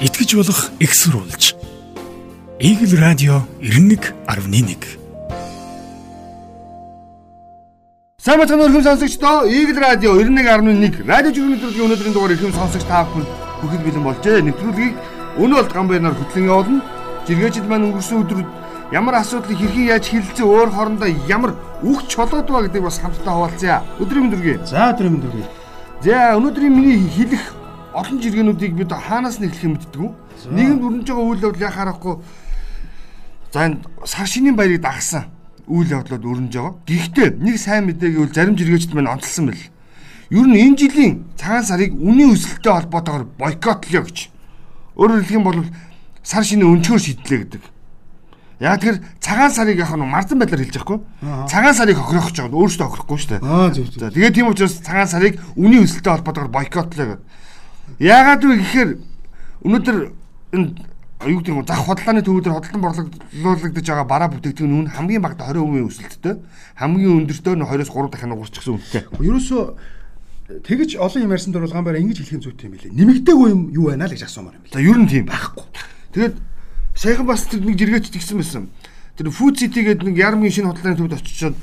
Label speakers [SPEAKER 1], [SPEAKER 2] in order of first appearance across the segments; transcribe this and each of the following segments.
[SPEAKER 1] итгэж болох экссурулж. Игэл радио 91.1
[SPEAKER 2] Сайн бацхан өрхөм сонсогчдоо Игэл радио 91.1 радио жиргэний нэвтрүүлгийн өнөөдрийн дугаар эрхэм сонсогч та бүхэн бүхэл бэлэн болжээ. Нэвтрүүлгийг өнөө болт гамбайнаар хөтлөн явуулна. Жиргээчд маань өнгөрсөн өдрүүд ямар асуудлыг хэрхэн яаж хилцээ өөр хоорондоо ямар үг чолоод ба гэдэг бас хамтдаа хуваалцъя. Өдрийн мэндүргээ.
[SPEAKER 3] За өдрийн мэндүргээ.
[SPEAKER 2] За өнөөдрийн миний хэлэх олон жиргэнүүдийг бид хаанаас нь эхлэх юм мэддэг. Нийгэмд өрнөж байгаа үйл явдал яхаарахгүй за энэ сар шинийн баярыг дагсан үйл явдлууд өрнөж байгаа. Гэхдээ нэг сайн мэдээг бол зарим жиргээчд маань онцлсан байл. Ер нь энэ жилийн цагаан сарыг үнийн өсөлттэй холбоотойгоор бойкотлё гэж. Өөрөөр хэлэх юм бол сар шинэ өнчгөр шийдлээ гэдэг. Яг тэр цагаан сарыг яг нь марзан байдлаар хэлж байхгүй. Цагаан сарыг хохирох гэж байгаа. Өөрөөсөө хохирохгүй шүү дээ. За тэгээд тийм учраас цагаан сарыг үнийн өсөлттэй холбоотойгоор бойкотлоо гэдэг. Яагаад вэ гэхээр өнөөдөр энэ юу гэдэг нь зах худалдааны төвүүдээр худалдан борлуулагдаж байгаа бараа бүтээгдэхүүн үн хамгийн багадаа 20% өсөлттэй. Хамгийн өндөртөө нь 20-оос 3 дахин уурч гэсэн үнэтэй.
[SPEAKER 3] Ерөөсөө тэгэж олон юм ярьсан дөрвөл гамбайраа ингэж хэлэх зүйтэй юм билээ. Нэмэгдээгүй юм юу байна л гэж асуумаар юм билээ.
[SPEAKER 2] За ер нь тийм байхгүй. Тэгээд саяхан бас тэр нэг жиргээч тэгсэн байсан. Тэр Food City гэдэг нэг ярмгийн шинэ худалдааны төвд очичоод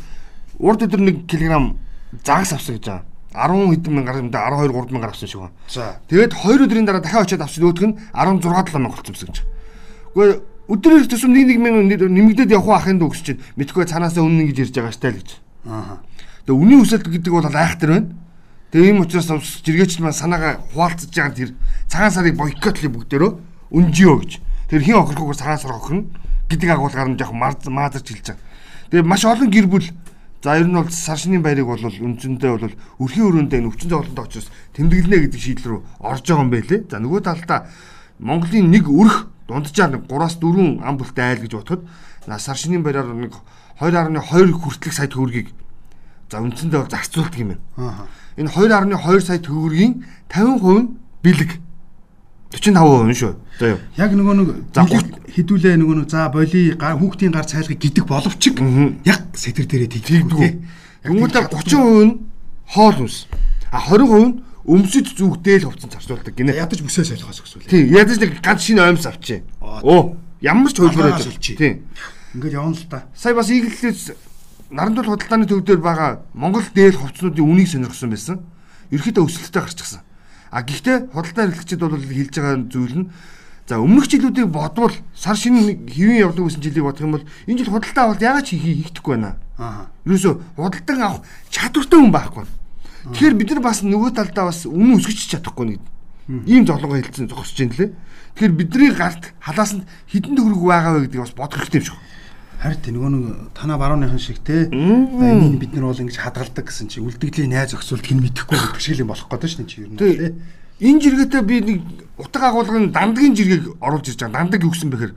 [SPEAKER 2] урд өдөр 1 кг загас авсан гэж байгаа. 10 хэдэн мянгаар юм да 12 3 мянгаар авсан шиг байна.
[SPEAKER 3] За.
[SPEAKER 2] Тэгээд 2 өдрийн дараа дахиад очиад авчих нөгөөх нь 16 7 мянга болсон гэж. Гэхдээ өдрөөр төсөм 1 1 мянга нэмэгдээд явах ахын дүү гэж чинь мэдхгүй цаанаасаа үнэн гэж ярьж байгаа штэ л гэж.
[SPEAKER 3] Аа.
[SPEAKER 2] Тэгээд үнийн өсөлт гэдэг бол айхтар байна. Тэгээд ийм учраас жиргээчд маань санаагаа хуваалцаж байгаа тэр цагаан сарыг бойкотлыг бүгдээрөө өнжиё гэж. Тэр хин охирхгүйгээр цагаан сар охирно гэдэг агуулгаар нь яг маазарч хэлж байгаа. Тэгээд маш олон гэр бүл За ер нь бол сар шинийн баярыг бол үндсэндээ бол өрхийн өрөөндөө өвчин зовлонтой очроос тэмдэглэнэ гэдэг шийдэл рүү орж байгаа юм байлээ. За нөгөө талдаа Монголын нэг өрх дунджаар 3-аас 4 ам бүлтэй айл гэж бодоход сар шинийн баяраар нэг 2.2 хүртэлх сая төгрөгийг за үндсэндээ бол зарцуулдаг юм байна. Энэ 2.2 сая төгрөгийн 50% нь бэлэг 45% шүү. За юу.
[SPEAKER 3] Яг нөгөө нэг хідүүлээ нөгөө нэг за боли хүүхдийн гар цайлгыг гэдэг боловч яг сэтэр дээрээ
[SPEAKER 2] тэгдэггүй. Хүмүүдээ 30% нь хоол хүнс. А 20% нь өмсөж зүгдээл хувцас зарцуулдаг гинэ.
[SPEAKER 3] Ядаж бүсээ солихоос гэсэн.
[SPEAKER 2] Тийм, ядаж нэг ганц шинэ оймс авчи. Оо, ямар ч хөлбөр байж. Тийм.
[SPEAKER 3] Ингээд явна л та.
[SPEAKER 2] Сая бас иглэлээс нарандул худалдааны төв дээр байгаа Монгол дээл хувцснуудын үнийг сонирхсан байсан. Ерөөхдөө өсөлттэй гарчихсан. А гэхдээ худалдаа хэрэглэгчид бол хэлж байгаа зүйл нь за өмнөх жилүүдийг бодвол сар шинэ хэвэн явдаг гэсэн жилийг бодох юм бол энэ жил худалдаа авалт ягаад чи хийхдэггүй байна. Аа. Юусоо худалдан авах чадвартай хүн байхгүй. Тэгэхээр бид нар бас нөгөө талдаа бас өмнө өсгөж чадахгүй нэг ийм золгоо хэлсэн зогсож байна лээ. Тэгэхээр бидний гарт халаасанд хідэн төгрөг байгаа вэ гэдгийг бас бодох хэрэгтэй юм шиг.
[SPEAKER 3] Харин нөгөө нэг танаа барууныхан шиг те энийг бид нар бол ингэж хадгалдаг гэсэн чи үлдэгдлийн найз өгсөлт хин мэдэхгүй гэдэг шиг юм болох шүү дээ чи ер нь те.
[SPEAKER 2] Энэ жиргээтэй би нэг утга агуулгын дандгийн жиргэг оруулж ирж байгаа. Дандаг юу гэсэн бэхээр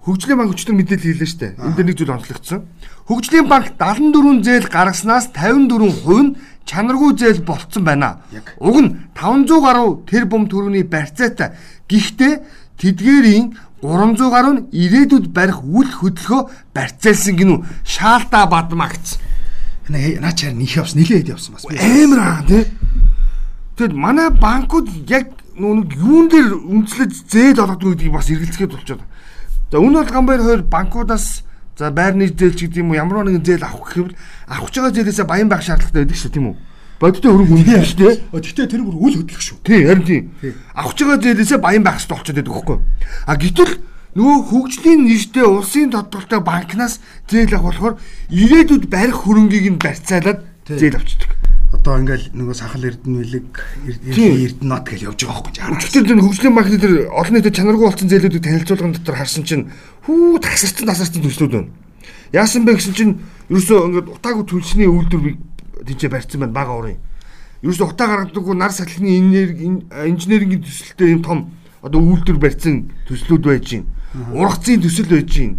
[SPEAKER 2] Хөгжлийн банк өчтөр мэдээлэл хийлээ дээ. Энд дээр нэг зүйл онцлогдсон. Хөгжлийн банк 74 зээл гаргаснаас 54% нь чанаргүй зээл болцсон байна. Уг нь 500 гаруй тэр бум төрөний барьцаатай. Гэхдээ тэдгээрийн 300 гаруй нь ирээдүйд барих үл хөдөлгөө барьцаалсан гинүү шаалтаа бадмагц.
[SPEAKER 3] Наачаар нөх явсан нилээд явсан бас.
[SPEAKER 2] Амар аа тий. Тэгэд манай банкуд яг нүг юун дээр үндэслэж зээл олгодог гэдгийг бас эргэлзэхэд болчиход. За энэ бол гамбайр хоёр банкудаас за байрны зээл ч гэдэг юм уу ямар нэгэн зээл авах гэвэл авах байгаа зээлээсээ баян байх шаардлагатай байдаг шүү тийм үү? Бодтой өрөг үнэн шүү дээ.
[SPEAKER 3] Гэхдээ тэр бүр үл хөдлөх шүү.
[SPEAKER 2] Тий, харин тий. Авч байгаа зээлээсээ баян байх хэрэгтэй болчиход байдаг хөөхгүй. А гэтэл нөгөө хөгжлийн нийтдээ улсын тодорхойлтой банкнаас зээл авах болохоор ирээдүйд барих хөрөнгийг нь барьцаалаад зээл авчдаг.
[SPEAKER 3] Одоо ингээл нөгөө сахал эрдэнэ билэг эрдэнэ нот гэж явж байгаа байхгүй
[SPEAKER 2] юу? Өчигдөр тэр хөгжлийн банкны тэр олон нийтэд чанаргүй болсон зээлүүдийг танилцуулган дотор харсан чинь хүү тасарсан тасарсан төслүүд байна. Яасан бэ гэсэн чинь ерөөсөө ингээд утаагүй түлшний үйлдвэр тийчээ барьсан байна бага урын. Ерөөсө утаа гаргадаггүй нар сахилны инженерингийн төсөлтэй юм том одоо үйлдвэр барьсан төслүүд байж гин. Ургацын төсөл байж гин.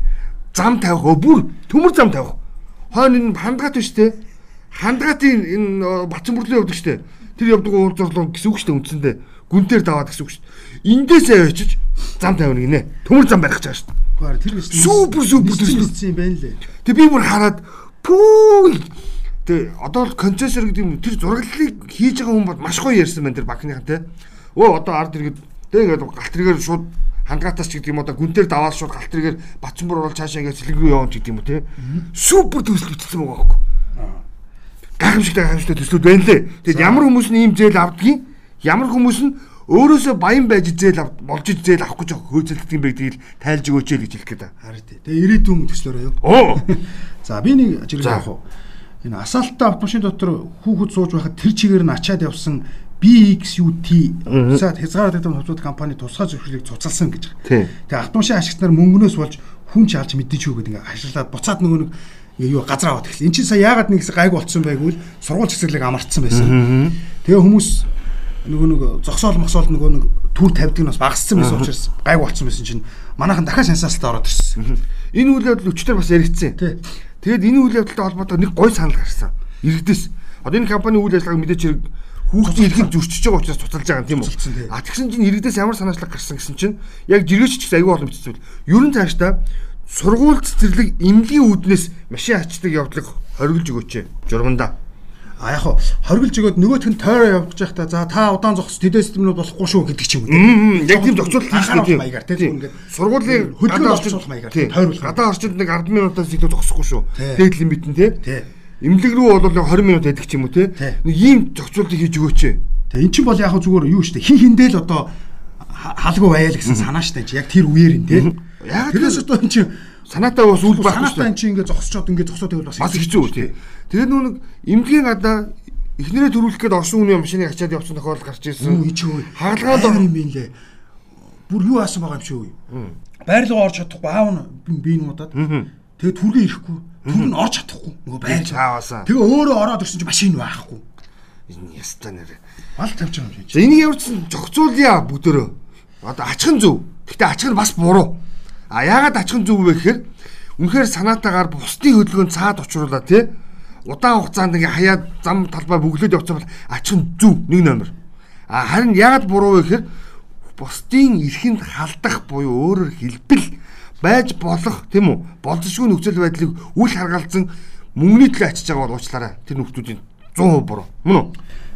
[SPEAKER 2] Зам тавих бүр төмөр зам тавих. Хойно энэ хандгаат биш те. Хандгаатын энэ бачин бүрлөө явдаг штэ. Тэр явдаг уур зурлуу гэсэн үг штэ үндсэндээ. Гүнтээр даваад гэсэн үг штэ. Эндээсээ очиж зам тавина гинэ. Төмөр зам барих гэж штэ.
[SPEAKER 3] Тэр биш.
[SPEAKER 2] Супер супер
[SPEAKER 3] төсөл юм байна лээ.
[SPEAKER 2] Тэг би бүр хараад пүү Тэ одоо л концессор гэдэг юм тэр зураглалыг хийж байгаа хүн бол маш гоё ярьсан байна тэр банкныхан те. Өө одоо ард иргэд Тэг ингээд галт тэргээр шууд хангаатаас ч гэдэг юм одоо гүнтээр даваад шууд галт тэргээр бацмөр орол цаашаа ингээд сэлэг рүү явж гэдэг юм уу те. Супер төсөл бичсэн байгаа байхгүй. Гайхамшигтай гайхамшигтай төслүүд байна лээ. Тэгэд ямар хүмүүс нь ийм зээл авдгийг ямар хүмүүс нь өөрөөсөө баян байж зээл ав болж зээл авах гэж хөөцөлдөг юм байдгийг тайлж өгөөч л гэж хэлэх гээд.
[SPEAKER 3] Харин тий. Тэгээ ирээдүйн төслөөрөө юу.
[SPEAKER 2] Оо.
[SPEAKER 3] За би нэг жиргэл авах уу. Энэ асаалттай автомашин дотор хүүхэд сууж байхад тэр чигээр нь ачаад явсан BXUT за хязгаартай хувьцууд компани тусгай зөвшөөрлийг цуцалсан гэж. Тэгээ автомашин ашиглалтаар мөнгнөөс болж хүн ч алж мэддэж юу гэдэг ингээ ашиглаад буцаад нөгөө нэг юу газар аваад эхэлсэн. Энд чинь сая яагаад нэг гайг болцсон байггүй л сургууль цэцэрлэг амарцсан байсан. Тэгээ хүмүүс нөгөө нэг зогсоол мосоол нөгөө нэг түр тавьдаг нь бас багассан байсан учраас гайг болцсон байсан чинь манайхан дахиад сенсацтай ороод ирсэн.
[SPEAKER 2] Энэ үйл явдал өчтөр бас яригдсан. Тэгээд энэ үйл явдалтай холбоотой нэг гой санал гарсан. Иргэдэс. Одоо энэ компани үйл ажиллагааг мэдээч хэрэг хүүхдийн эрхийг зөрчиж байгаа учраас цуцалж байгаа юм тийм үү? А тэгсэн чинь иргэдээс ямар санаачлаг гарсан гэсэн чинь яг жиргээч ч аягүй олон бичсэн. Ер нь цаашдаа сургууль цэцэрлэг эмнэлгийн үүднээс машин ачдаг явдлыг хориглож өгөөч. Журмандаа.
[SPEAKER 3] А яг хориглож өгөөд нөгөөх нь тойроо явж байхдаа за та удаан зогс тэдэс системнүүд болохгүй шүү гэдэг ч юм уу.
[SPEAKER 2] Яг тийм зохицуулалт хийж
[SPEAKER 3] байгаа маягаар тийм
[SPEAKER 2] ингээд сургуулийн
[SPEAKER 3] хөдөлгөөн орчуулах маягаар
[SPEAKER 2] тойруулах. Гадаа орчинд нэг 10 минутаас илүү зогсохгүй шүү. Дээд лимит нь тийм. Имлэг рүү бол 20 минут байдаг ч юм уу те. Нэг ийм зохицуултыг хийж өгөөч.
[SPEAKER 3] Тэгээ эн чинь бол яг зүгээр юу штэ хин хиндэл одоо халгүй байяа л гэсэн санаа штэ чи яг тэр үеэр нь те. Яг тэрээс одоо эн чинь
[SPEAKER 2] санаатай бас үл байхгүй
[SPEAKER 3] штэ. Санаатай чинь ингээ зогсчоод ингээ зогсоод байвал
[SPEAKER 2] бас хэцүү тий. Тэгээд нүү нэг имлэгийн гадаа эхнэрээ төрүүлэх гээд орсон хүний машиныг ачаад явсан тохиолдол гарч ирсэн.
[SPEAKER 3] Хаалгаанд ор юм бэ лээ. Бүр юу аасан байгаа юм шүү. Байрлал орж чадахгүй аав нь би нуудаад. Тэгээд түргээ ирэхгүй Түр нь орж чадахгүй. Нөгөө байж
[SPEAKER 2] цааваасаа.
[SPEAKER 3] Тэгээ өөрөө ороод ирсэн чинь машин байхгүй.
[SPEAKER 2] Энэ яста нэр.
[SPEAKER 3] Мал тавьж байгаа юм
[SPEAKER 2] шиг. Энийг явуулсан зохицуулъя бүгдөө. Одоо ачхан зөв. Гэтэ ачхан бас буруу. А яагаад ачхан зөв вэ гэхээр үнэхээр санаатаагаар бусдын хөдөлгөөнд цаад учруулаад тий? Удаан хугацаанд ингээ хаяад зам талбай бүглөөд явцсан бол ачхан зөв нэг номер. А харин яагаад буруу вэ гэхээр бусдын эрхэнд халдах буюу өөрөөр хэлбэл байж болох тийм үү? Болзошгүй нөхцөл байдлыг үл харгалзан мөнгөний төлөө ачиж байгаа бол уучлаарай тэр нөхдүүдийн 100% буруу. Мөн үү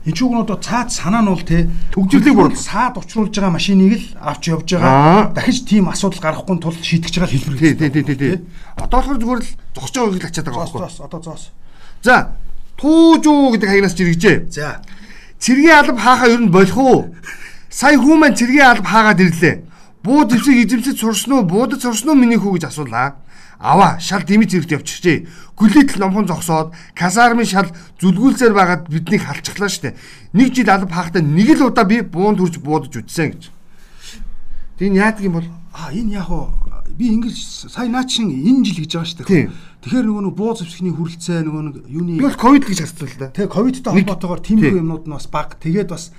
[SPEAKER 3] энэ ч үгэн одоо цаад санаа нь бол те.
[SPEAKER 2] Төгжрлийг бүр
[SPEAKER 3] саад учруулж байгаа машиныг л авч явж байгаа. Дахиж тийм асуудал гарахгүй тул шийдэж байгаа хэлбэр
[SPEAKER 2] тий тий тий тий. Одоо болохоор зүгээр л зогсож байгааг л ачаад байгаа
[SPEAKER 3] байхгүй. Одоо зоос
[SPEAKER 2] за туужуу гэдэг хаягнаас жиргэжээ.
[SPEAKER 3] За.
[SPEAKER 2] Цэргийн алба хаахаа ер нь болох уу? Сая хүмүүс цэргийн алба хаагаад ирлээ Буу дэвсэг эзэмсэж сурсан уу? Буудад сурсан уу миний хүү гэж асуулаа. Аваа, шал дэмий зэрэгт явчихжээ. Гүлийт номхон зогсоод казармын шал зүлгүүлсээр байгаад биднийг халчихлаа штэ. Нэг жил алба хаахтаа нэг л удаа би буунд хүрч буудаж үтсэн гэж. Тэг энэ яадаг юм бол
[SPEAKER 3] а энэ яг уу би ингэж сая наа чин энэ жил гэж байгаа дээ. Тэгэхээр нөгөө нэг буу зэвсгний хүрэлцээ нөгөө нэг юуны
[SPEAKER 2] би бол ковид гэж харсан л да.
[SPEAKER 3] Тэгээ ковидтай холбоотойгоор тиймэрхүү юмнууд нь бас баг. Тэгээд бас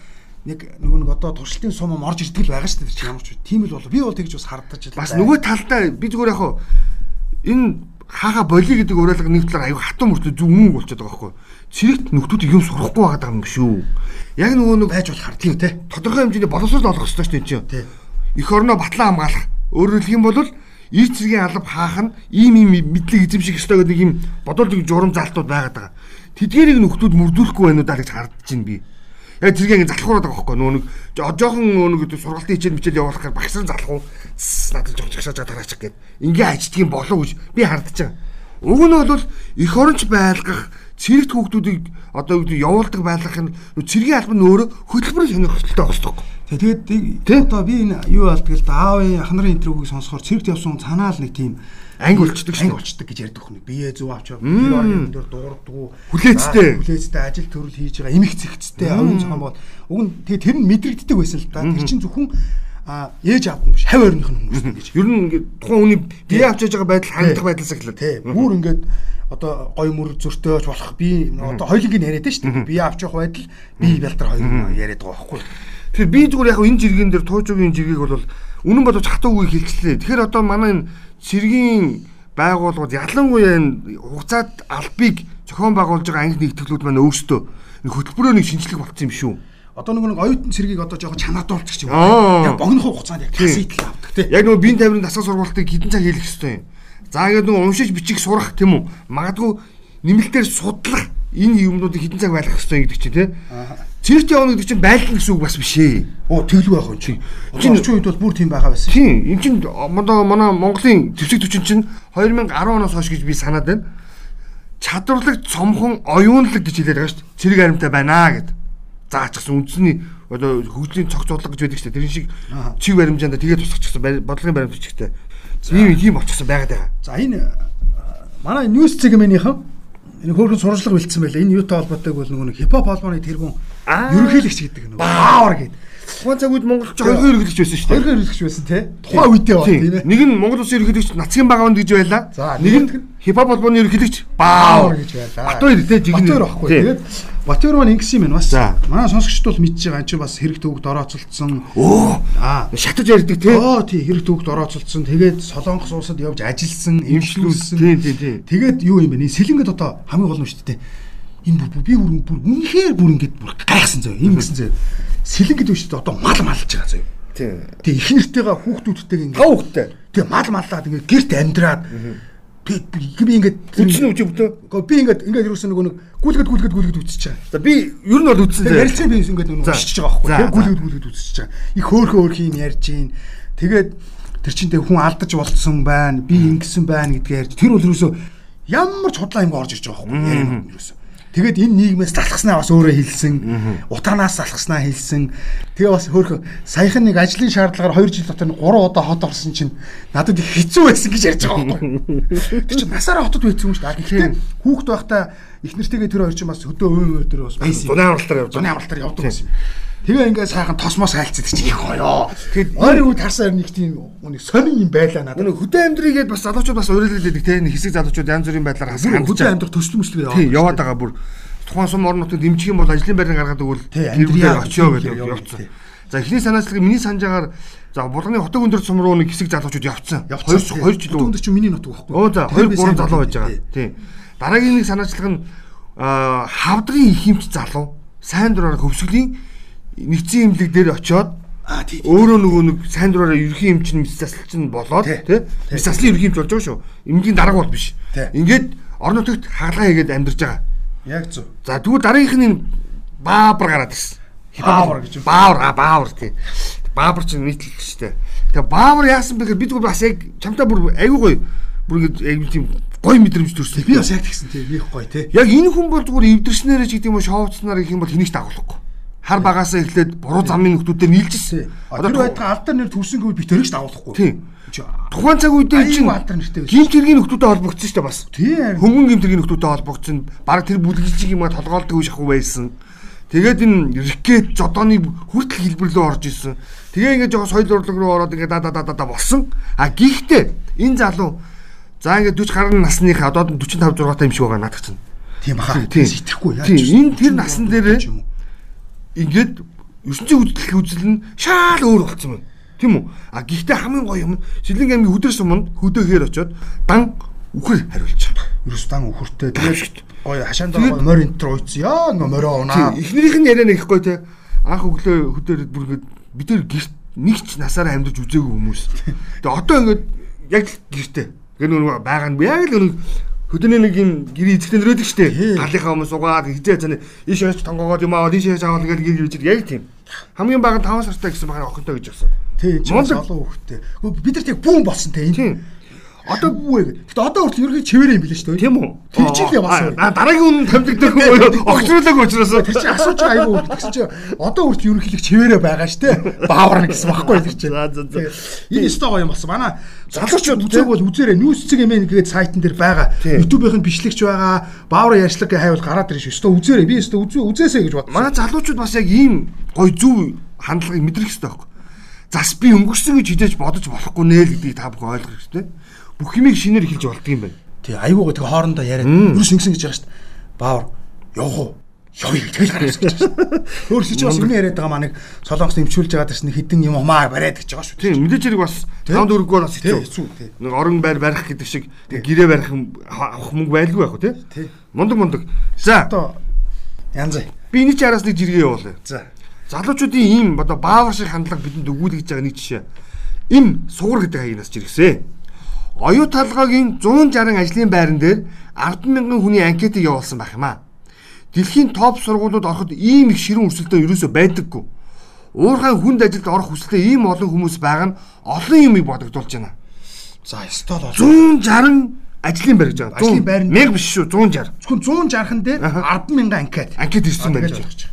[SPEAKER 3] нэг нөгөө нэг одоо туршилтын сум орж ирдэг л байгаа шүү дээ ямар ч тийм л болов би бол тэгж бас хардаж
[SPEAKER 2] л бас нөгөө талдаа би зүгээр яг хаа энэ хаага боли гэдэг уриалга нэг талаар аюу хатан мөртөө зүг мөнгө болчиход байгаа байхгүй цэрэгт нөхдүүдийг юм сурахгүй байгаа юм шүү яг нөгөө нэг
[SPEAKER 3] байж болохоор тийм те
[SPEAKER 2] тодорхой хэмжээний боловсрол олох хэрэгтэй шүү дээ чинь. Эх орноо батлан хамгаалах. Өөрөөр хэлэх юм бол ир цэргийн алба хаах нь ийм ийм мэдлэг эзэмших ёстой гэдэг ийм бодолтой журам залтууд байгаад байгаа. Тэдгэрийг нөхдүүд мөрдүүлэхгүй байна уу даа гэж хардж байна би Яг тэргээ ингэ залхуураад байгаа байхгүй. Нөө нэг жоохон нөө нэг сургалтын хичээл мичээл явуулахаар багсран залхуу надад жоох жагшааж тараачих гээд. Ингээ ажиддаг юм болов гэж би хардж байгаа. Уг нь бол эх оронч байлгах цэрэгт хүүхдүүдийг одоо юу явуулдаг байлгах нь цэргийн албан өөрөө хөтөлбөрөөр сонирхолтой болдог.
[SPEAKER 3] Тэгээд одоо би энэ юу болдгоо л да аавын ах нарын интервьюг сонсохоор цэрэгт явсан цанаал нэг тийм
[SPEAKER 2] анги болчдөг
[SPEAKER 3] анги болчдөг гэж ярьдаг хүн. Бие зүв авч тэр орны дээр дуурдгуу.
[SPEAKER 2] Хүлээцтэй.
[SPEAKER 3] Хүлээцтэй ажил төрөл хийж байгаа эмх зэгцтэй овн зохион бол уг нь тэгээ тэр нь мэдрэгддэг байсан л да. Тэр чинь зөвхөн а ээж аав биш хав ойрных нь хүмүүс гэж.
[SPEAKER 2] Ер нь ингээд тухайн хүний бие авч яж байгаа байдал хандах байдлаас эхлэв.
[SPEAKER 3] Тий. Бүр ингээд одоо гой мөр зөртөөж болох би одоо хоёулынг яриад шүү дээ. Бие авч явах байдал би бялдар хоёр яриад байгаа байхгүй.
[SPEAKER 2] Тэгэхээр би зүгээр яг энэ жиргэн дээр туужуугийн жиргийг бол үнэн бодож хатуу үгийг хэлчихлээ. Тэгэхээр одоо манай энэ цэргийн байгууллагууд ялангуяа энэ хугацаат албыг зохион байгуулж байгаа анги нэгтгэлүүд маань өөрсдөө хөтөлбөрөө нэг шинжлэх болсон юм шүү.
[SPEAKER 3] Одоо нөгөө нэг оюутан цэргийг одоо жоохон чанадуулчих юм. Яг богино хугацаанд яг таситл авдаг
[SPEAKER 2] тий. Яг нөгөө биеийн тамирын дасгал сургалтыг хэдэн цаг хийх ёстой юм. За ингээд нөгөө уншиж бичих сурах тийм үү? Магадгүй нэмэлтээр судлах энэ юмнуудыг хэдэн цаг байлгах ёстой гэдэг чинь тий. Цэрэгт явна гэдэг чинь байлдан гэсэн үг бас биш ээ.
[SPEAKER 3] Оо тэглүү байх юм чи.
[SPEAKER 2] Чин-
[SPEAKER 3] Орчин үед бол бүр тийм байгаа байсан.
[SPEAKER 2] Тийм, энэ чинь одоо манай Монголын төвсэг түчин чинь 2010 оноос хойш гэж би санаад байна. Чадварлаг цомхон оюунлаг гэж хэлээд байгаа шүү дээ. Цэрэг аримтай байна гэд. Заачсан үндэсний одоо хөгжлийн цогц бодлого гэж байдаг шүү дээ. Тэр шиг
[SPEAKER 3] Аа.
[SPEAKER 2] чиг баримжаанда тэгээ тусахчихсан бодлогын баримт чигтэй. Ийм ийм болчихсон байгаад байгаа.
[SPEAKER 3] За энэ манай ньюс цэгмэнийхэн энэ хөөрхөн сурвалжлага бэлдсэн байлаа. Энэ юутай холбоотой бол нөгөө хипхоп холбооны тэргүүн
[SPEAKER 2] Аа.
[SPEAKER 3] Ерөнхийлөгч гэдэг нөгөө баавар гэдэг.
[SPEAKER 2] Тухайн цаг үед монголч хоёрын ерөнхийлөгч байсан шүү дээ.
[SPEAKER 3] Хоёрын ерөнхийлөгч байсан тий. Тухайн үедээ бол
[SPEAKER 2] Тийм.
[SPEAKER 3] ээ.
[SPEAKER 2] Нэг нь Монгол Улсын ерөнхийлөгч Нацгийн багаанд гэж байлаа.
[SPEAKER 3] За,
[SPEAKER 2] нэг нь хипхоп холбооны ерөнхийлөгч
[SPEAKER 3] баавар гэж байлаа.
[SPEAKER 2] Батбаяр тий жигнэ.
[SPEAKER 3] Батбаяр байхгүй.
[SPEAKER 2] Тийм.
[SPEAKER 3] Тэгээд Батбаяр маань ингэсэн юм байна бас. Манай сонсогчд бол мэдж байгаа. Энд чинь бас хэрэг төвөгт орооцолцсон.
[SPEAKER 2] Оо,
[SPEAKER 3] Аа.
[SPEAKER 2] шатаж ярьдаг тий.
[SPEAKER 3] Оо тий хэрэг төвөгт орооцолцсон. Тэгээд Солонгос улсад явж ажилласан,
[SPEAKER 2] Имшлүүлсэн. Тийм тийм тийм.
[SPEAKER 3] Тэгээд юу юм бэ? Сэлэнгэд одоо хамгийн гол нь шүү дээ. Энэ бүр би бүр бүр үнэхээр бүр ингэж бүр гайхсан зөө. Энэ гэсэн зөө. Сэлэнгэд дээ. Одоо мал малж байгаа зөө.
[SPEAKER 2] Тийм.
[SPEAKER 3] Тэгээ их нэртэйгээ хүүхдүүдтэйг ингэ
[SPEAKER 2] хүүхдтэй.
[SPEAKER 3] тэгээ мал маллаад ингэ гэрт амьдраад би ингэ
[SPEAKER 2] Үтсэн үчи бүтөө.
[SPEAKER 3] би ингэ ингэ юусэн нөгөө нэг гүйлгэд гүйлгэд гүйлгэд үтсэж байгаа.
[SPEAKER 2] За би ер нь бол үтсэн
[SPEAKER 3] Тэгээ
[SPEAKER 2] зэ.
[SPEAKER 3] ярилцсан би ингэ нөгөө өшчихж байгаа байхгүй. Гүйлгэд гүйлгэд үтсэж байгаа. Их хөөхөө хөөх юм ярьж гин. Тэгээд тэр чин тэг хүн алдаж болцсон байна. Би ингэсэн байна гэдгээ ярьж. Тэр бол ерөөсөө ямар ч худлаа юм орж ирж байгаа байхгүй. Ярина ерөөсөө. Тэгээд энэ нийгмээс залхаснаа бас өөрөө хэлсэн. Утаанаас залхаснаа хэлсэн. Тэгээ бас хөөх саяхан нэг ажлын шаардлагаар 2 жил дотор 3 удаа хот орсон чинь надад их хэцүү байсан гэж ярьж байгаа байхгүй. Тэр чинь насаараа хотод байсан юм шүү дээ. Гэхдээ хүүхд байхдаа их нэртэйгээ тэр хоёр чинь бас хөдөө өвөн өөр дээр бас байсан. юм.
[SPEAKER 2] Зуны амралтаар явж
[SPEAKER 3] Зуны амралтаар явдаг байсан юм. Тэгээ ингээ сайхан тосмос хайлцдаг чи их гоёо.
[SPEAKER 2] Тэгэд
[SPEAKER 3] Ойрын үед харсаар нэг тийм нэг сонин юм байлаа надад.
[SPEAKER 2] Нэг хөдөө амьдрийгээд бас залуучууд бас уриалдаг те нэг хэсэг залуучууд янз бүрийн байдлаар хас
[SPEAKER 3] Хөдөө амьдрах төсөл мөслөг
[SPEAKER 2] Тийм яваад байгаа бүр тухайн сум орон нутгийн дэмжих юм бол ажлын байрны гаргаад өгвөл
[SPEAKER 3] амьдраа
[SPEAKER 2] очио гэдэг
[SPEAKER 3] яваад,
[SPEAKER 2] явцсан. За эхний санаачлаг миний санаж агаар за булганы хотог өндөр сум руу нэг хэсэг залуучууд явцсан. 2 2 жил
[SPEAKER 3] өдөр чинь миний нутаг байхгүй.
[SPEAKER 2] Оо за 2
[SPEAKER 3] Тэр би
[SPEAKER 2] 3
[SPEAKER 3] сайн
[SPEAKER 2] залуу байж байгаа. Тийм. Дараагийн нэг санаачлаг нь хавдрын их хэмч залуу сайн дураараа хөвсгөлийн нэгдсэн имлэг дээр очиод өөрөө нөгөө нэг сайн дураараа ерхий эмч нь мэс засалч нь болоод
[SPEAKER 3] Тий.
[SPEAKER 2] мэс заслын ерхий эмч болж байгаа шүү. Эмгийн дарга бол биш. Ингээд орон нутагт хаалгаа хийгээд амьдарч байгаа.
[SPEAKER 3] Яг зөв.
[SPEAKER 2] За тэгвэл дараагийнх нь баабар гараад ирсэн.
[SPEAKER 3] Баабар гэж юм.
[SPEAKER 2] Баабар а баабар тий. Баабар чинь нийтлэл шүү дээ. Тэгээ баабар яасан бэ гэхээр бид зүгээр бас яг чамтай бүр айгүй гоё бүр ингэ айгүй тийм гоё мэдрэмж төрсөн.
[SPEAKER 3] Би бас яг тэгсэн тий. Би их гоё тий.
[SPEAKER 2] яг энэ хүн бол зүгээр эвдэрснээрээ ч гэдэг юм уу шоуцснаар гэх юм бол хэнийг дагуулахгүй. Хар багасаа эхлээд буруу замын нөхдүүдээр нийлжсэн.
[SPEAKER 3] Тэр байтга алдар нэр төрсөн гэвэл би тэрэгч дагуулахгүй.
[SPEAKER 2] Тийм. Тухайн цаг үедээ чинь гимт хэргийн нөхдүүдтэй холбогдсон шүү дээ бас.
[SPEAKER 3] Тийм.
[SPEAKER 2] Хөнгөн гимт хэргийн нөхдүүдтэй холбогдсон. Бараг тэр бүлгэлжиг юм а толгоолдог үе шахуу байсан. Тэгээд энэ рикет жодооны хүртэл хэлбэрлөө орж исэн. Тэгээ ингээд жоо соёл урлаг руу ороод ингээд да да да да болсон. А гихтээ энэ залуу за ингээд 40 гаруй насных одоо 45 6 та юм шиг байгаа надад чинь.
[SPEAKER 3] Тийм баха.
[SPEAKER 2] Тийм.
[SPEAKER 3] Сэтгэхгүй яа.
[SPEAKER 2] Тийм, энэ тэр насан дээр? Ингээд ертөнцийн үзэл үзэл нь шал өөр болсон байна. Тийм үү? А гэхдээ хамгийн гоё юм нь Шилэнг аймгийн хөдөөс өмнө хөдөөхээр очиод дан үхэр хариулж байгаа.
[SPEAKER 3] Ерөөс дан.
[SPEAKER 2] Ашигт.
[SPEAKER 3] Тэгээд гоё хашаанд байгаа морь энэ төр уйцсан. Яа ингээ морио унаа.
[SPEAKER 2] Эхнэрийнх нь яриа нэг их гоё те. Анх өглөө хөдөр бүр ингээд бид нэр гэрт нэг ч насаараа амьдарч үзээгүй хүмүүс. Тэгээ одоо ингээд яг л гэртээ. Гэр нүг байгаа нь яг л нэг хөдөөний нэг юм гэрээ эзэгтэн нөрөөдөг штэ. Галынхаа хүмүүс угаад хизээ цаана иш яж тонгоогоод юм аа диш яж аваад ингээд гэр гэрж яг тийм. Хамгийн бага 5 сартай гэсэн байгаа охинтой гэж өгсөн.
[SPEAKER 3] Тий, чи бас
[SPEAKER 2] Мондөг-
[SPEAKER 3] олон. Гэхдээ бид нар тэг бүүн болсон те энэ. Одоо бүү ээ. Гэтэ одоо хүртэл ерөнхий чивэрээ юм билээ шүү дээ.
[SPEAKER 2] Тийм үү?
[SPEAKER 3] Тэр чинь л яваасан.
[SPEAKER 2] Дараагийн үнэн тамдигдах уу? Огцруулаг учраас.
[SPEAKER 3] Тэр чинь асууж айгүй тэгсэн чинь одоо хүртэл ерөнхийлөг чивэрээ байгаа шүү дээ. Баавар гэсэн багхгүй тэр чинь.
[SPEAKER 2] За, за, за.
[SPEAKER 3] Энэ өстой гоё юм болсон. Манай
[SPEAKER 2] Залуучууд
[SPEAKER 3] үзээг бол үзээрэй. Нүүс цэг эмээ гэдэг сайтн дээр байгаа. YouTube-ийн бичлэгч байгаа. Баавар ярьшлаг гэ хайвал гараад ирж шүү. Өстой үзээрэй. Би өстой үзээ үзээсэй гэж бодсон.
[SPEAKER 2] Манай залуучууд бас яг ийм гой зүв хандлагыг мэдрэх хэрэгтэй байхгүй. Зас би өнгөрсөн гэж хідэж бодож болохгүй нэ л гэдгийг та бүхэн ойлгох хэрэгтэй. Бүх юмыг шинээр эхэлж болдго юм байна.
[SPEAKER 3] Тий, айгуугаа тэг хоорондоо яриад ерөөс ингэсэн гэж байгаа шүү дээ. Баавар явах уу? Явъя тэгэл гараас гэж байна. Өөрөөр чи бас юм яриад байгаа маань нэг солонгос нэмчүүлж байгаа нэг хідэн юм умаа бариад гэж байгаа шүү.
[SPEAKER 2] Тийм мэдээж хэрэг бас тав дөрөвгөөр бас
[SPEAKER 3] Тий,
[SPEAKER 2] хэцүү.
[SPEAKER 3] тий.
[SPEAKER 2] Нэг орон байр барих гэдэг шиг тэг гэрээ барих авах мөнгө байлгүй байх уу тий?
[SPEAKER 3] Тий.
[SPEAKER 2] Мундаг мундаг. За
[SPEAKER 3] Одоо янз.
[SPEAKER 2] би энэ ч араас нэг жиргээ явуулъя.
[SPEAKER 3] За.
[SPEAKER 2] Залуучуудын ийм одоо баавар шиг хандлага бидэнд өгүүлж байгаа нэг жишээ. Им сугар гэдэг хаягнаас жиргсэн. Оюу талгаагийн 160 ажлын байран дээр 10 мянган хүний анкетыг явуулсан байх юм аа. дэлхийн топ сургуулиуд ороход ийм их ширүүн өрсөлдөөн ерөөсөй байдаггүй. Уурхай хүнд ажилд орох хүсэлтэй ийм олон хүмүүс байгаа нь олон юмыг бодогдуулж байна.
[SPEAKER 3] За стол бол
[SPEAKER 2] 160 ажлын байр гэж байгаа.
[SPEAKER 3] Ажлын байр нь-
[SPEAKER 2] 1000 биш шүү 160.
[SPEAKER 3] зөвхөн 160-ан дээр 100000 анкет.
[SPEAKER 2] Анкет ирсэн байна.
[SPEAKER 3] гэж байгаа.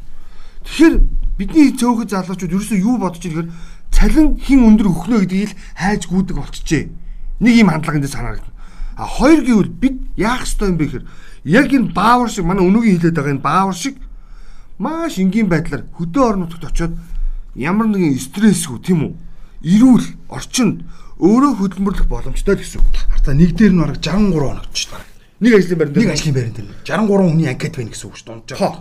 [SPEAKER 2] Тэгэхээр бидний цөөхөн залуучууд ерөөсөө юу бодож ирэхээр цалин хин өндөр өхнө гэдгийг л хайж гүйдэг болчихжээ. Нэг юм хандлага эндээ санаарагдана. А хоёр гэвэл бид яах ёстой юм бэ гэхээр яг энэ баавар шиг манай өнөөгийн хилээд байгаа энэ баавар шиг маш энгийн байдлаар хөдөө орон нутагт очиод ямар нэгэн стрессгүй тийм үү? Ирүүл орчинд өөрөө хөдөлмөрлөх боломжтой гэсэн үг.
[SPEAKER 3] Харта нэг дээр нь бараг 63 хоног ч байна.
[SPEAKER 2] Нэг ажлын байранд
[SPEAKER 3] Нэг ажлын байран дээр 63 хүний анкет байна гэсэн үг шүү дээ.
[SPEAKER 2] Хоо.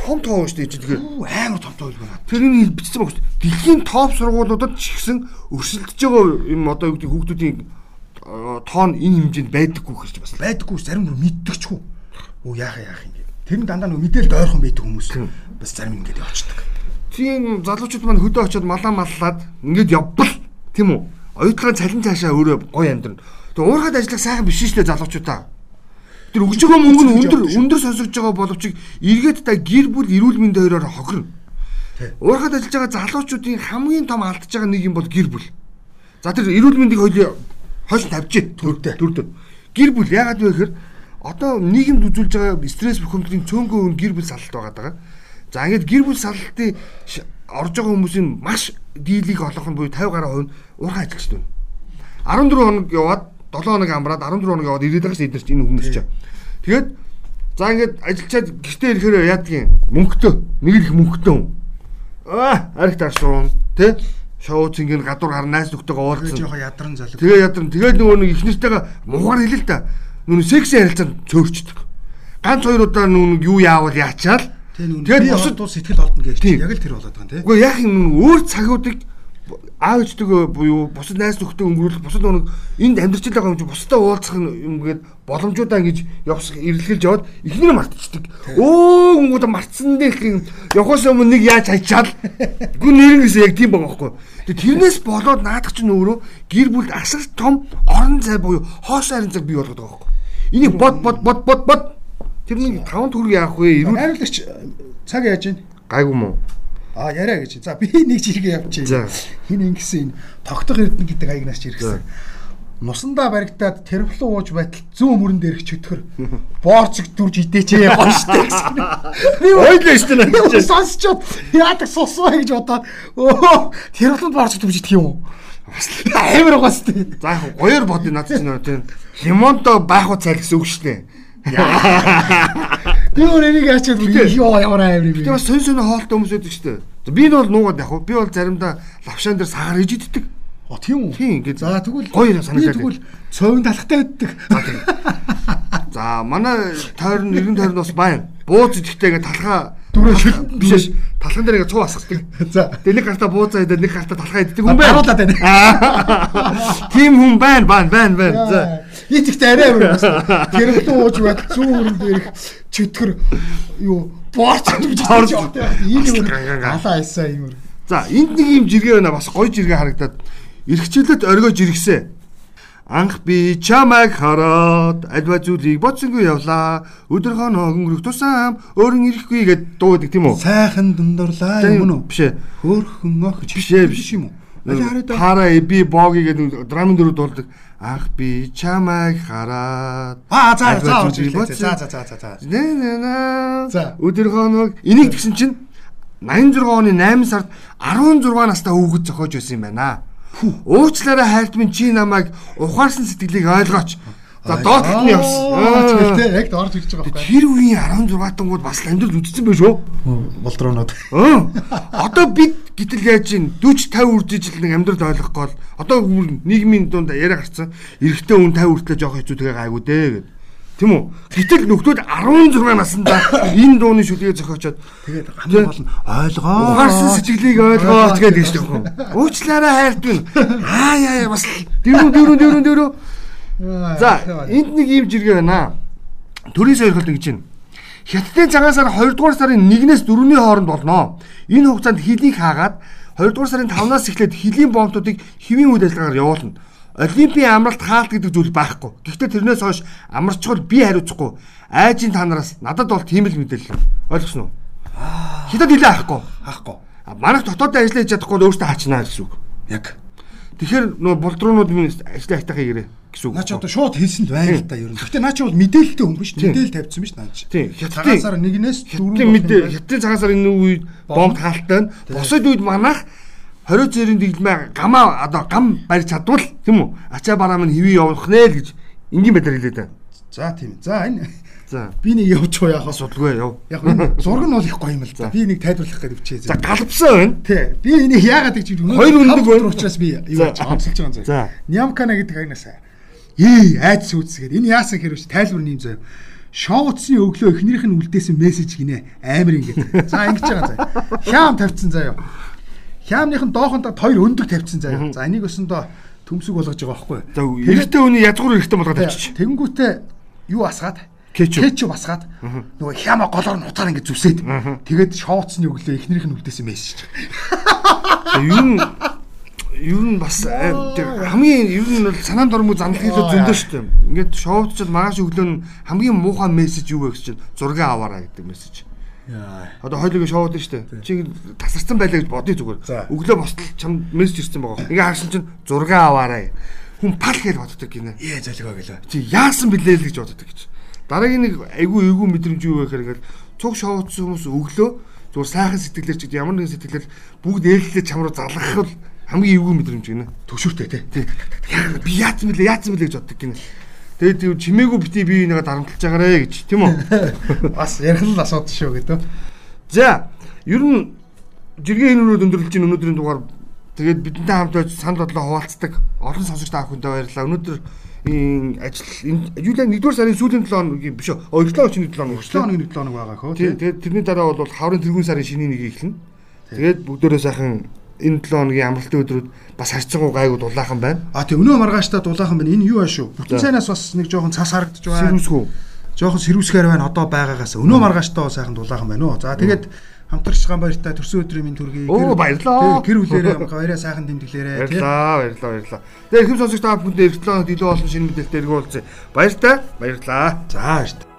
[SPEAKER 2] Том тоо шүү дээ тэгэхээр
[SPEAKER 3] Үу, амар том тойл байна.
[SPEAKER 2] тэрийг бичсэн багш. Дэлхийн топ сургуулиудад ч ихсэн өрсөлдөж байгаа юм одоо юу гэдэг хүүхдүүдийн э, тоон энэ хэмжээнд байдаггүй гэж бас.
[SPEAKER 3] Байдаггүй зарим нь мэддэгчгүй. Үу яахаа яах юм гээд. Тэр нь дандаа нэг мэдээл дойрхон байдаг хүмүүс бас зарим нь ингээд явчихдаг.
[SPEAKER 2] Тийм залуучууд маань хөдөө очиод малаа маллаад ингээд явбал тийм үү? Оюутгын цалин цаашаа өөрөө гоё амьдрна. Тэгээ уурхад ажиллах сайхан биш шүү дээ залуучуудаа. Тэр өгж байгаа мөнгө нь өндөр өндөр сонсогдож байгаа боловч эргээд та гэр бүл эрүүл мэндийн хоёроор хохирно. Уурхад ажиллаж байгаа залуучуудын хамгийн том алдаж байгаа нэг юм бол гэр бүл. За тэр эрүүл мэндийг хоёул хойш тавьж төрдөө төрдөө. Гэр бүл яагаад вэ гэхээр одоо нийгэмд үзүүлж байгаа стресс бухимдлын цөөнгөө өн гэр бүл салалт байгаа даа. За ингээд гэр бүл салалтын орж байгаа хүмүүсийн маш дийлийг олох нь буюу 50 гаруй хувь нь уурхай ажилчид байна. 14 хоног яваад 7 хоног амраад 14 хоног яваад ирээд байгаа ш эдгээр чинь энэ хүмүүс чинь. Тэгээд за ингээд ажиллаад гэртээ ирэхээр яадгийн мөнгөтэй нэг их мөнгөтэй хүн. Аа аригт аршуун тэ шоу цингийн гадуур гар найз нөхдөйгөө
[SPEAKER 3] Тэгээ
[SPEAKER 2] уулзсан.
[SPEAKER 3] жоохон ядарн залуу.
[SPEAKER 2] Тэгээ ядарн тэгээд нөгөө нэг их нэртэйгээ муугар хэлээ л да. Нүн секси харилцаанд цөөрчдөг. Ганц хоёр удаа нүн юу яавал яачаал.
[SPEAKER 3] Тэгээ
[SPEAKER 2] Тэгээд бусад
[SPEAKER 3] бусад сэтгэл олдно гэж яг л тэр болоод байгаа юм тий.
[SPEAKER 2] Үгүй яг юм өөр цагуудыг аав ээжтэйгээ буюу бусад найз нөхдөд өнгөрүүлэх бусад нэг энд амьдарч байгаа юм чи бусдаа уулзах юм гээд боломжуудаа ингэж явсах эрэлхэлж яваад ихнэр мартчихдаг. Өө гүнгүүд мартсан дээ гэх юм. Явахаас өмнө нэг яаж хайчаал. Гүн нэрнээс яг тийм байгаа байхгүй. Тэгээ тэрнээс болоод наадах чинь өөрөө гэр бүлд асар том орон зай буюу хоос харин цаг бий болгоод байгаа байхгүй. Энийг бод бод бод бод бод тэр нэг таван төгрөг яах вэ? Ирүүл
[SPEAKER 3] Найруулагч цаг яаж ийн?
[SPEAKER 2] гайгүй мó.
[SPEAKER 3] А яриа гэж. За би нэг жиргээ
[SPEAKER 2] За.
[SPEAKER 3] явчих. Хин ингэсэн энэ тогтох эрдэнэ гэдэг хаягнаас ч иргэсэн. Нусандаа баригдаад тэрвлэн ууж байтал зүүн мөрөн дээрх чөтгөр боорцог дүрж идээчээ гонштой гэсэн. Би
[SPEAKER 2] Ойлоо
[SPEAKER 3] би өөр сонсчод яадаг сусваа гэж бодоод өө тэрвлэн боорцог дүрж идэх юм уу? Амар угаас тээ.
[SPEAKER 2] За яг гоёор бодё над чинь тийм лимонто байх уу цай гэсэн үг дээ.
[SPEAKER 3] Би өөр энийг яачаад ёо ямар амар юм.
[SPEAKER 2] Тэгээ бас сонь сонь хоолтой хүмүүс дээ. За, Би нь бол нуугаад яг. Би бол заримдаа лавшаан дээр сагаар иж иддэг.
[SPEAKER 3] О тийм үү?
[SPEAKER 2] Тийм ингээд.
[SPEAKER 3] За тэгвэл
[SPEAKER 2] гоё санагдаад.
[SPEAKER 3] тэгвэл цовын талхтай байддаг.
[SPEAKER 2] За манай тойрон нэгэн тойрон бас байна. Бууз идэхтэй ингээд талхаа Талхаа-
[SPEAKER 3] шил-
[SPEAKER 2] биш биш. Талхан дээр ингээд цуу асгадаг.
[SPEAKER 3] За.
[SPEAKER 2] Тэгээ нэг гартаа буузаа идээд нэг гартаа талхаа иддэг хүн байна.
[SPEAKER 3] Харуулаад байна.
[SPEAKER 2] Тим хүн байна, байна, байна, байна. За.
[SPEAKER 3] Ийцэгтэй арай амар бас. Тэрхлэн ууж бат зүүн өрөн дээрх чөтгөр юу борч гэж
[SPEAKER 2] Борч.
[SPEAKER 3] явахтай. Энэ юм алаа айсаа юм.
[SPEAKER 2] За энд нэг юм жиргээ байна бас гоё жиргээ харагдаад эргчлээд оргиож иргсэн. Анх би чамайг хараад альва зүйлийг бодсонгүй явлаа. Өдөр хоног өнгөрөх тусам өөрөн ирэхгүй гэд дуудаг тийм үү?
[SPEAKER 3] Сайхан дундурлаа
[SPEAKER 2] Тийм
[SPEAKER 3] юм уу?
[SPEAKER 2] Биш ээ.
[SPEAKER 3] Хөөхөн охч
[SPEAKER 2] Биш ээ, биш.
[SPEAKER 3] юм уу?
[SPEAKER 2] Хараа би боги гэдэг драмын дөрөв дуулдаг. Анх би чамайг хараад
[SPEAKER 3] Аа за за. За за за за.
[SPEAKER 2] На, на, на.
[SPEAKER 3] За.
[SPEAKER 2] Өдөр хоног энийг тэгсэн чинь 86 оны 8 сард 16 настай хүүхэд зохиож байсан юм байна. Уучлаарай хайрт минь чи намайг ухаарсан сэтгэлийг ойлгооч. За доотлолт нь явсан.
[SPEAKER 3] Аа, Тэгэл
[SPEAKER 2] Аа.
[SPEAKER 3] те яг дорж ирж байгаа байхгүй.
[SPEAKER 2] Тэр үеийн 16 тангууд бас амьдрал үдцсэн байх шүү.
[SPEAKER 3] Болдроонод.
[SPEAKER 2] Одоо бид гэтэл яаж ийн 40 50 үржиж нэг амьдрал ойлгох гол одоо нийгмийн дунд яриа гарцсан эрэгтэй хүн 50 хүртлээ жоох хэцүү тэгээ гайгүй дээ гэд. Тийм үү? Гэтэл нөхдүүд 16 наснда энэ дууны шүлгээ зохиочоод
[SPEAKER 3] Тэгээд хамгийн гол нь ойлгоо.
[SPEAKER 2] ухаарсан сэтгэлийг ойлгооч гэдэг шүү дээ. Уучлаарай хайрт минь. Аа яа бас дөрөв дөрөв дөрөв дөрөв. За энд нэг юм жиргээ байна. Төрийн сойрхолт ингэж байна. Хятадын цагаан сар 2 дугаар сарын 1-ээс 4-ний хооронд болно. Энэ хугацаанд хилийг хаагаад 2 дугаар сарын 5-наас эхлээд хилийн бомтуудыг хэвийн үйл ажиллагаар явуулна. Олимпийн амралт хаалт гэдэг зүйл байхгүй. Гэхдээ тэрнээс хойш амарчвал би хариуцахгүй. Айжийн та нараас надад бол тийм л мэдээлэл. Ойлгосноо? Хятад нилээ авахгүй.
[SPEAKER 3] Хаахгүй.
[SPEAKER 2] Манайх дотоодын ажиллаж чадахгүй өөртөө хаачнаа гэсэн үг.
[SPEAKER 3] Яг.
[SPEAKER 2] Тэгэхээр нөө булдруунууд минь ажиллаа айтахыг ирээ гэсэн үг.
[SPEAKER 3] Наа чи одоо шууд хэлсэн л байна л да ер нь. Гэхдээ наа чи бол мэдээлэлтэй хүн биш.
[SPEAKER 2] Тийм.
[SPEAKER 3] Мэдээлэл тавьсан биш наа чи.
[SPEAKER 2] Тийм.
[SPEAKER 3] Цагаасаар нэгнээс
[SPEAKER 2] хятадын мэдээ хятадын цагаасаар энэ үед бомб хаалттай нь бусад үед манайх 20 зэрийн дэглэмээ гамаа одоо гам барьж чадвал тийм үү? Ачаа бараа минь хэвээ явах нэ л гэж энгийн байдлаар хэлээд байна.
[SPEAKER 3] За тийм. За энэ
[SPEAKER 2] За.
[SPEAKER 3] би нэг явж уу яхаа
[SPEAKER 2] Судалгүй яв.
[SPEAKER 3] Яг энэ зураг нь бол их гоё юм л да. Би нэг тайлбарлах гэж хичээ.
[SPEAKER 2] За галбсан байна.
[SPEAKER 3] Тий. Би энийг яагаад гэж өнөө
[SPEAKER 2] Хоёр үндэг байна.
[SPEAKER 3] учраас би юу
[SPEAKER 2] За.
[SPEAKER 3] онцолж байгаа юм
[SPEAKER 2] За.
[SPEAKER 3] заа. Нямкана гэдэг агнасаа. Ээ айц сүйцгээд энэ яасан хэрвээ тайлбар нэм заяа. Шоу утасны өглөө эхнэрийнх нь үлдээсэн мессеж гинэ амар ингэж. За ингэж байгаа заяа. Хям тавьчихсан заяа. Хямных нь доохонд хоёр өндөр тавьчихсан заяа. За энийг өсөндөө төмсөг болгож байгаа байхгүй.
[SPEAKER 2] Эрэгтэй хүний язгуур эрэгтэй болгоод авчиж.
[SPEAKER 3] Тэнгүүтээ юу асгаад
[SPEAKER 2] Кетчуп.
[SPEAKER 3] кетчуп асгаад нөгөө хяма голоор нь утгаар ингэ зүсээд тэгээд шоуцны өглөө эхнэрийнх нь үлдээсэн мессеж.
[SPEAKER 2] Юу юу н бас э, хамгийн юу нь бол санаанд ормоо зандлахыг зөндөө шүү дээ. Ингээд ч маргааш өглөө нь хамгийн муухай мессеж юу вэ гэж чинь зураг аваарай гэдэг мессеж. Одоо хойлог шоуд нь дээ. Чи тасарсан байлаа гэж бодъё зүгээр. Өглөө босдол чам мессеж ирсэн байгаа. Ингээ харсан чинь зураг аваарай. Хүн пал гэж боддог гинэ.
[SPEAKER 3] Ээ залгаа гэлээ.
[SPEAKER 2] Чи яасан блээ л гэж боддог гэж. Дараагийн нэг айгүй айгүй мэдрэмж юу вэ гэхээр ингээл цуг шоуцсан хүмүүс өглөө зүгээр сайхан сэтгэлээр ч ямар нэгэн сэтгэлээр бүгд ээлжлээ чам руу залгах бол хамгийн эвгүй мэдрэмж гинэ.
[SPEAKER 3] Төвшөртэй те.
[SPEAKER 2] Тий. Би яатсан блэ яатсан блэ гэж боддог гинэ. Тэгээд тийм чимээгүй бити би нэгэ дарамтлаж байгаарэ гэж тийм үү?
[SPEAKER 3] Бас ярих л асуудал шүү гэдэг.
[SPEAKER 2] За, ер нь жиргээ өнөөдөр өндөрлж чинь өнөөдрийн дугаар тэгээд бидэнтэй хамт байж санал бодлоо хуваалцдаг олон сонсогч та бүхэндээ баярлалаа. Өнөөдөр энэ ажил юулаа 1-р сарын сүүлийн 7 хоногийн биш үү? 2 7 өчний 7 хоног
[SPEAKER 3] 7
[SPEAKER 2] шүү дээ.
[SPEAKER 3] хоног 7 хоног байгаа хөө.
[SPEAKER 2] Тэгээд тэрний дараа бол хаврын тэргүүн сарын шиний нэг эхэлнэ. Тэгээд бүгдээрээ сайхан энэ 7 хоногийн амралтын өдрүүд бас харьцангуй гайгүй дулаахан байна.
[SPEAKER 3] А тий өнөө маргааштай дулаахан байна. Энэ юу аа шүү? Бүтэн цайнаас бас нэг жоохон цас харагдаж байна.
[SPEAKER 2] Сэрүүсгүү.
[SPEAKER 3] Жоохон сэрүүсгээр байна одоо байгаагаас. Өнөө маргааштай бол сайхан дулаахан байна уу. За тэгээд хамтарч Ганбаяртай төрсөн өдрийн минь төргий.
[SPEAKER 2] Оо, баярлалаа.
[SPEAKER 3] Гэр бүлээрээ баяраа сайхан тэмдэглээрээ тий.
[SPEAKER 2] Баярлалаа, баярлалаа, баярлалаа. Тэгээд хэм сонсогч та бүхэнд эргэлтээ илүү олон шинэ мэдээлэлтэй эргүүлсэн. Баяртай. Баярлалаа.
[SPEAKER 3] За баяртай.